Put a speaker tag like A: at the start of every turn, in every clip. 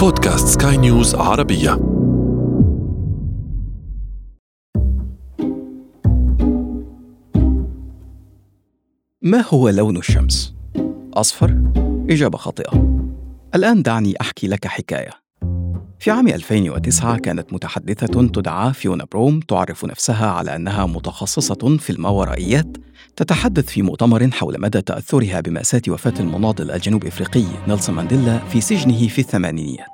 A: بودكاست سكاي نيوز عربية
B: ما هو لون الشمس؟ أصفر؟ إجابة خاطئة الآن دعني أحكي لك حكاية في عام 2009 كانت متحدثة تدعى فيونا بروم تعرف نفسها على أنها متخصصة في الماورائيات تتحدث في مؤتمر حول مدى تأثرها بمأساة وفاة المناضل الجنوب إفريقي نيلسون مانديلا في سجنه في الثمانينيات.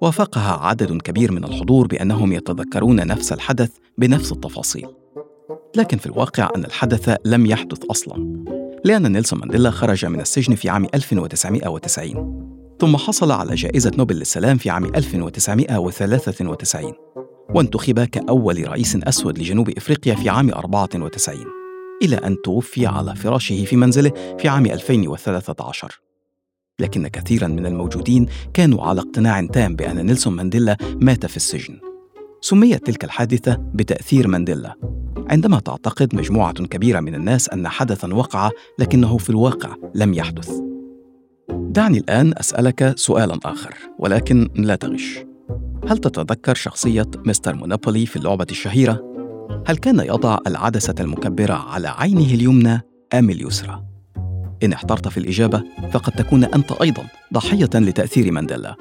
B: وافقها عدد كبير من الحضور بأنهم يتذكرون نفس الحدث بنفس التفاصيل. لكن في الواقع أن الحدث لم يحدث أصلاً. لأن نيلسون مانديلا خرج من السجن في عام 1990 ثم حصل على جائزة نوبل للسلام في عام 1993 وانتخب كأول رئيس أسود لجنوب إفريقيا في عام 94 إلى أن توفي على فراشه في منزله في عام 2013 لكن كثيرا من الموجودين كانوا على اقتناع تام بأن نيلسون مانديلا مات في السجن. سميت تلك الحادثة بتأثير مانديلا. عندما تعتقد مجموعة كبيرة من الناس أن حدثا وقع لكنه في الواقع لم يحدث. دعني الآن أسألك سؤالا آخر ولكن لا تغش. هل تتذكر شخصية مستر مونوبولي في اللعبة الشهيرة؟ هل كان يضع العدسة المكبرة على عينه اليمنى أم اليسرى؟ إن احترت في الإجابة فقد تكون أنت أيضا ضحية لتأثير مانديلا.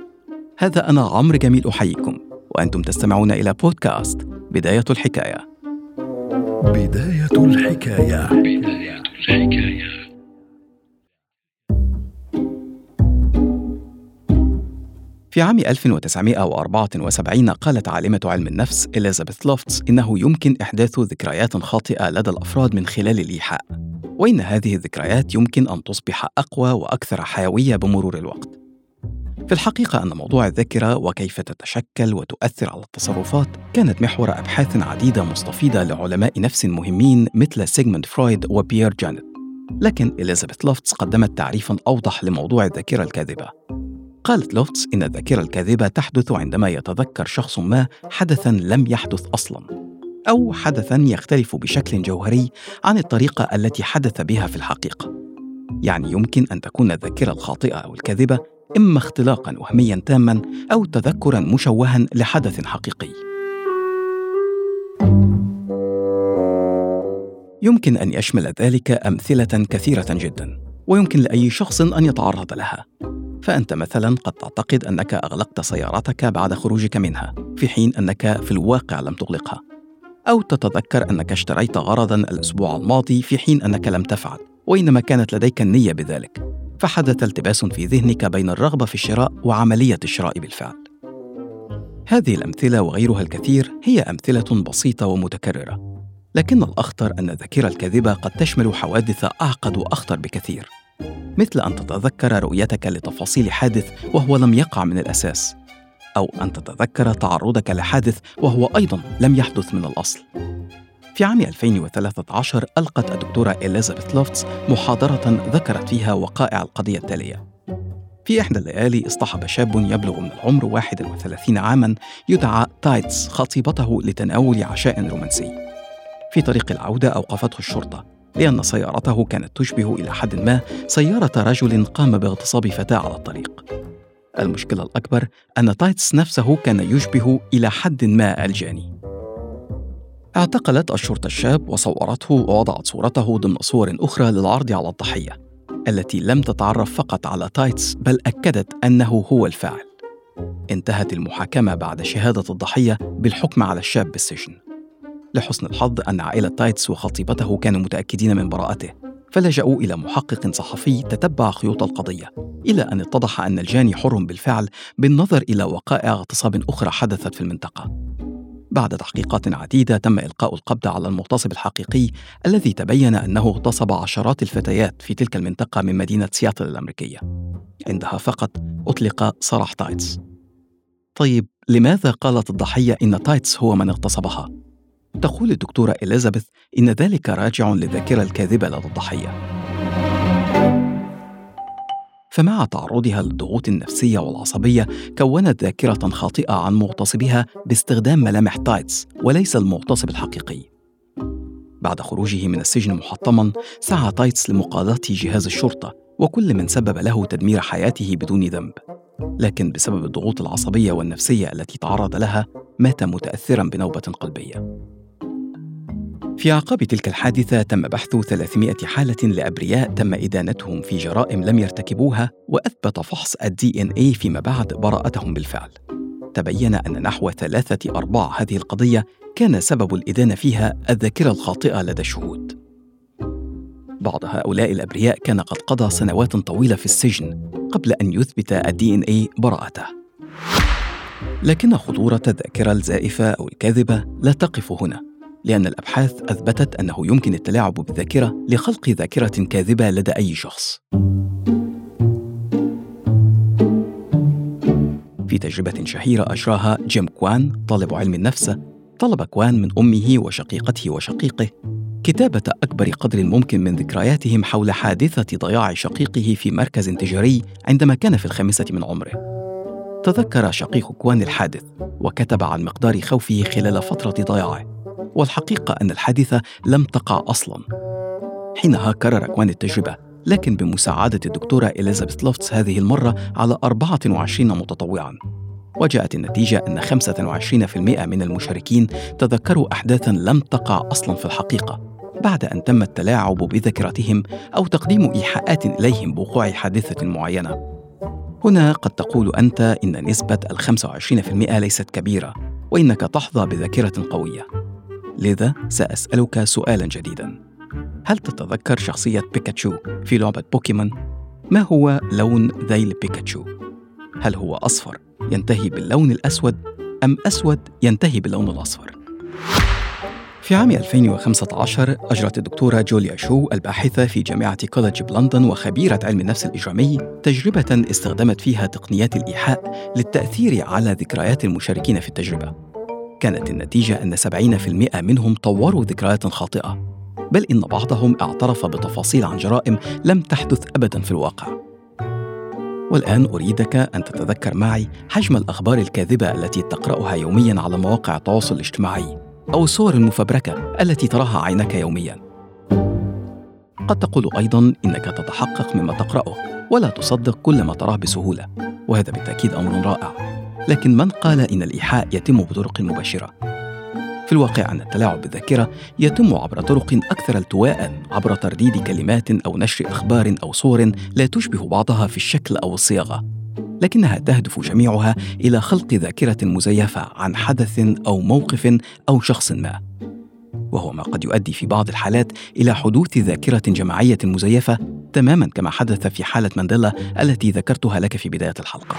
B: هذا أنا عمرو جميل أحييكم وأنتم تستمعون إلى بودكاست بداية الحكاية.
A: بداية الحكاية. بداية الحكاية
B: في عام 1974 قالت عالمة علم النفس إليزابيث لوفتس إنه يمكن إحداث ذكريات خاطئة لدى الأفراد من خلال الإيحاء وإن هذه الذكريات يمكن أن تصبح أقوى وأكثر حيوية بمرور الوقت. في الحقيقة أن موضوع الذاكرة وكيف تتشكل وتؤثر على التصرفات كانت محور أبحاث عديدة مستفيضة لعلماء نفس مهمين مثل سيغموند فرويد وبيير جانيت لكن إليزابيث لوفتس قدمت تعريفا أوضح لموضوع الذاكرة الكاذبة. قالت لوفتس إن الذاكرة الكاذبة تحدث عندما يتذكر شخص ما حدثا لم يحدث أصلا أو حدثا يختلف بشكل جوهري عن الطريقة التي حدث بها في الحقيقة. يعني يمكن أن تكون الذاكرة الخاطئة أو الكاذبة إما اختلاقا وهميا تاما أو تذكرا مشوها لحدث حقيقي. يمكن أن يشمل ذلك أمثلة كثيرة جدا، ويمكن لأي شخص أن يتعرض لها. فأنت مثلا قد تعتقد أنك أغلقت سيارتك بعد خروجك منها، في حين أنك في الواقع لم تغلقها. أو تتذكر أنك اشتريت غرضا الأسبوع الماضي في حين أنك لم تفعل، وإنما كانت لديك النية بذلك. فحدث التباس في ذهنك بين الرغبة في الشراء وعملية الشراء بالفعل. هذه الأمثلة وغيرها الكثير هي أمثلة بسيطة ومتكررة لكن الأخطر أن الذاكره الكاذبة قد تشمل حوادث أعقد وأخطر بكثير مثل أن تتذكر رؤيتك لتفاصيل حادث وهو لم يقع من الأساس أو أن تتذكر تعرضك لحادث وهو أيضا لم يحدث من الأصل. في عام 2013 ألقت الدكتورة إليزابيث لوفتس محاضرة ذكرت فيها وقائع القضية التالية. في إحدى الليالي اصطحب شاب يبلغ من العمر 31 عاما يدعى تايتس خطيبته لتناول عشاء رومانسي. في طريق العودة أوقفته الشرطة لأن سيارته كانت تشبه إلى حد ما سيارة رجل قام باغتصاب فتاة على الطريق. المشكلة الأكبر أن تايتس نفسه كان يشبه إلى حد ما الجاني. اعتقلت الشرطة الشاب وصورته ووضعت صورته ضمن صور أخرى للعرض على الضحية التي لم تتعرف فقط على تايتس بل أكدت أنه هو الفاعل. انتهت المحاكمة بعد شهادة الضحية بالحكم على الشاب بالسجن. لحسن الحظ أن عائلة تايتس وخطيبته كانوا متأكدين من براءته فلجأوا إلى محقق صحفي تتبع خيوط القضية إلى أن اتضح أن الجاني حر بالفعل بالنظر إلى وقائع اغتصاب أخرى حدثت في المنطقة. بعد تحقيقات عديدة تم إلقاء القبض على المغتصب الحقيقي الذي تبين أنه اغتصب عشرات الفتيات في تلك المنطقة من مدينة سياتل الأمريكية. عندها فقط أطلق سراح تايتس. طيب لماذا قالت الضحية إن تايتس هو من اغتصبها؟ تقول الدكتورة إليزابيث إن ذلك راجع للذاكرة الكاذبة لدى الضحية. فمع تعرضها للضغوط النفسية والعصبية كونت ذاكرة خاطئة عن مغتصبها باستخدام ملامح تايتس وليس المغتصب الحقيقي. بعد خروجه من السجن محطما سعى تايتس لمقاضاة جهاز الشرطة وكل من سبب له تدمير حياته بدون ذنب. لكن بسبب الضغوط العصبية والنفسية التي تعرض لها مات متأثرا بنوبة قلبية. في أعقاب تلك الحادثة تم بحث 300 حالة لأبرياء تم إدانتهم في جرائم لم يرتكبوها وأثبت فحص ال DNA فيما بعد براءتهم بالفعل. تبين أن نحو ثلاثة أرباع هذه القضية كان سبب الإدانة فيها الذاكرة الخاطئة لدى الشهود. بعض هؤلاء الأبرياء كان قد قضى سنوات طويلة في السجن قبل أن يثبت الدي إن إي براءته. لكن خطورة الذاكرة الزائفة أو الكاذبة لا تقف هنا. لأن الأبحاث أثبتت أنه يمكن التلاعب بالذاكرة لخلق ذاكرة كاذبة لدى أي شخص. في تجربة شهيرة أجراها جيم كوان طالب علم النفس، طلب كوان من أمه وشقيقته وشقيقه كتابة أكبر قدر ممكن من ذكرياتهم حول حادثة ضياع شقيقه في مركز تجاري عندما كان في الخامسة من عمره. تذكر شقيق كوان الحادث وكتب عن مقدار خوفه خلال فترة ضياعه. والحقيقة أن الحادثة لم تقع أصلا. حينها كرر كوان التجربة لكن بمساعدة الدكتورة إليزابيث لوفتس هذه المرة على 24 متطوعا. وجاءت النتيجة أن 25% من المشاركين تذكروا أحداثا لم تقع أصلا في الحقيقة بعد أن تم التلاعب بذاكرتهم أو تقديم إيحاءات إليهم بوقوع حادثة معينة. هنا قد تقول أنت إن نسبة ال 25% ليست كبيرة وإنك تحظى بذاكرة قوية. لذا سأسألك سؤالا جديدا هل تتذكر شخصية بيكاتشو في لعبة بوكيمون؟ ما هو لون ذيل بيكاتشو؟ هل هو أصفر ينتهي باللون الأسود أم أسود ينتهي باللون الأصفر؟ في عام 2015 أجرت الدكتورة جوليا شو الباحثة في جامعة كوليدج بلندن وخبيرة علم النفس الإجرامي تجربة استخدمت فيها تقنيات الإيحاء للتأثير على ذكريات المشاركين في التجربة كانت النتيجة أن 70% منهم طوروا ذكريات خاطئة بل إن بعضهم اعترف بتفاصيل عن جرائم لم تحدث أبدا في الواقع. والآن أريدك أن تتذكر معي حجم الأخبار الكاذبة التي تقرأها يوميا على مواقع التواصل الاجتماعي أو الصور المفبركة التي تراها عينك يوميا. قد تقول أيضا إنك تتحقق مما تقرأه ولا تصدق كل ما تراه بسهولة وهذا بالتأكيد أمر رائع. لكن من قال إن الإيحاء يتم بطرق مباشرة؟ في الواقع أن التلاعب بالذاكرة يتم عبر طرق أكثر التواء عبر ترديد كلمات أو نشر أخبار أو صور لا تشبه بعضها في الشكل أو الصياغة لكنها تهدف جميعها إلى خلق ذاكرة مزيفة عن حدث أو موقف أو شخص ما وهو ما قد يؤدي في بعض الحالات إلى حدوث ذاكرة جماعية مزيفة تماما كما حدث في حالة مانديلا التي ذكرتها لك في بداية الحلقة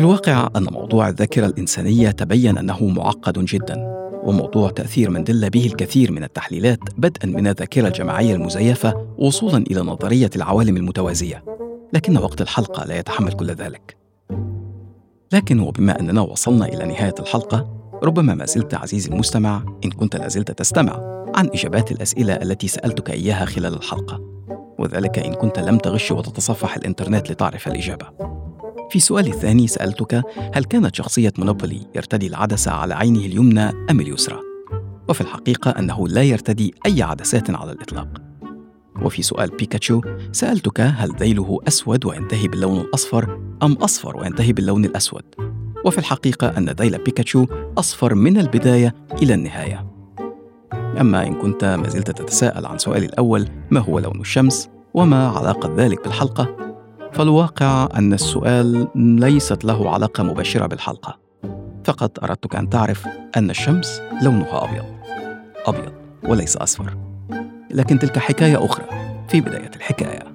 B: في الواقع أن موضوع الذاكرة الإنسانية تبين أنه معقد جدا وموضوع تأثير منديلا به الكثير من التحليلات بدءا من الذاكرة الجماعية المزيفة وصولا إلى نظرية العوالم المتوازية. لكن وقت الحلقة لا يتحمل كل ذلك. لكن وبما أننا وصلنا إلى نهاية الحلقة ربما ما زلت عزيزي المستمع إن كنت لازلت تستمع عن إجابات الأسئلة التي سألتك إياها خلال الحلقة. وذلك إن كنت لم تغش وتتصفح الإنترنت لتعرف الإجابة. في سؤالي الثاني سألتك هل كانت شخصية مونوبولي يرتدي العدسة على عينه اليمنى أم اليسرى؟ وفي الحقيقة أنه لا يرتدي أي عدسات على الإطلاق وفي سؤال بيكاتشو سألتك هل ذيله أسود وينتهي باللون الأصفر أم أصفر وينتهي باللون الأسود؟ وفي الحقيقة أن ذيل بيكاتشو أصفر من البداية إلى النهاية أما إن كنت ما زلت تتساءل عن سؤالي الأول ما هو لون الشمس وما علاقة ذلك بالحلقة فالواقع أن السؤال ليست له علاقة مباشرة بالحلقة. فقط أردتك أن تعرف أن الشمس لونها أبيض. أبيض وليس أصفر. لكن تلك حكاية أخرى في بداية الحكاية.